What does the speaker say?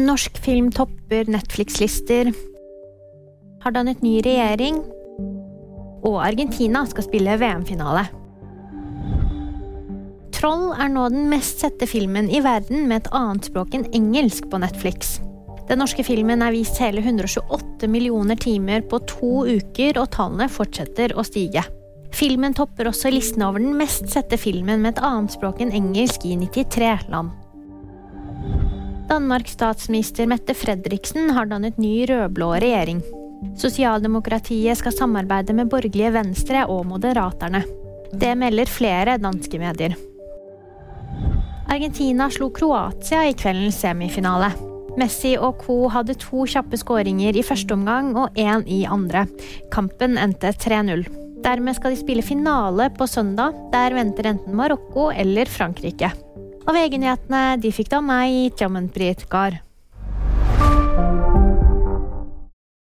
Norsk film topper Netflix-lister. Har dannet ny regjering. Og Argentina skal spille VM-finale. Troll er nå den mest sette filmen i verden med et annet språk enn engelsk på Netflix. Den norske filmen er vist hele 128 millioner timer på to uker, og tallene fortsetter å stige. Filmen topper også listen over den mest sette filmen med et annet språk enn engelsk i 93 land. Danmarks statsminister Mette Fredriksen har dannet ny rød-blå regjering. Sosialdemokratiet skal samarbeide med borgerlige Venstre og Moderaterne. Det melder flere danske medier. Argentina slo Kroatia i kveldens semifinale. Messi og co. hadde to kjappe skåringer i første omgang og én i andre. Kampen endte 3-0. Dermed skal de spille finale på søndag. Der venter enten Marokko eller Frankrike. Og VG-nyhetene de fikk da meg, Tjommen Brit Gahr.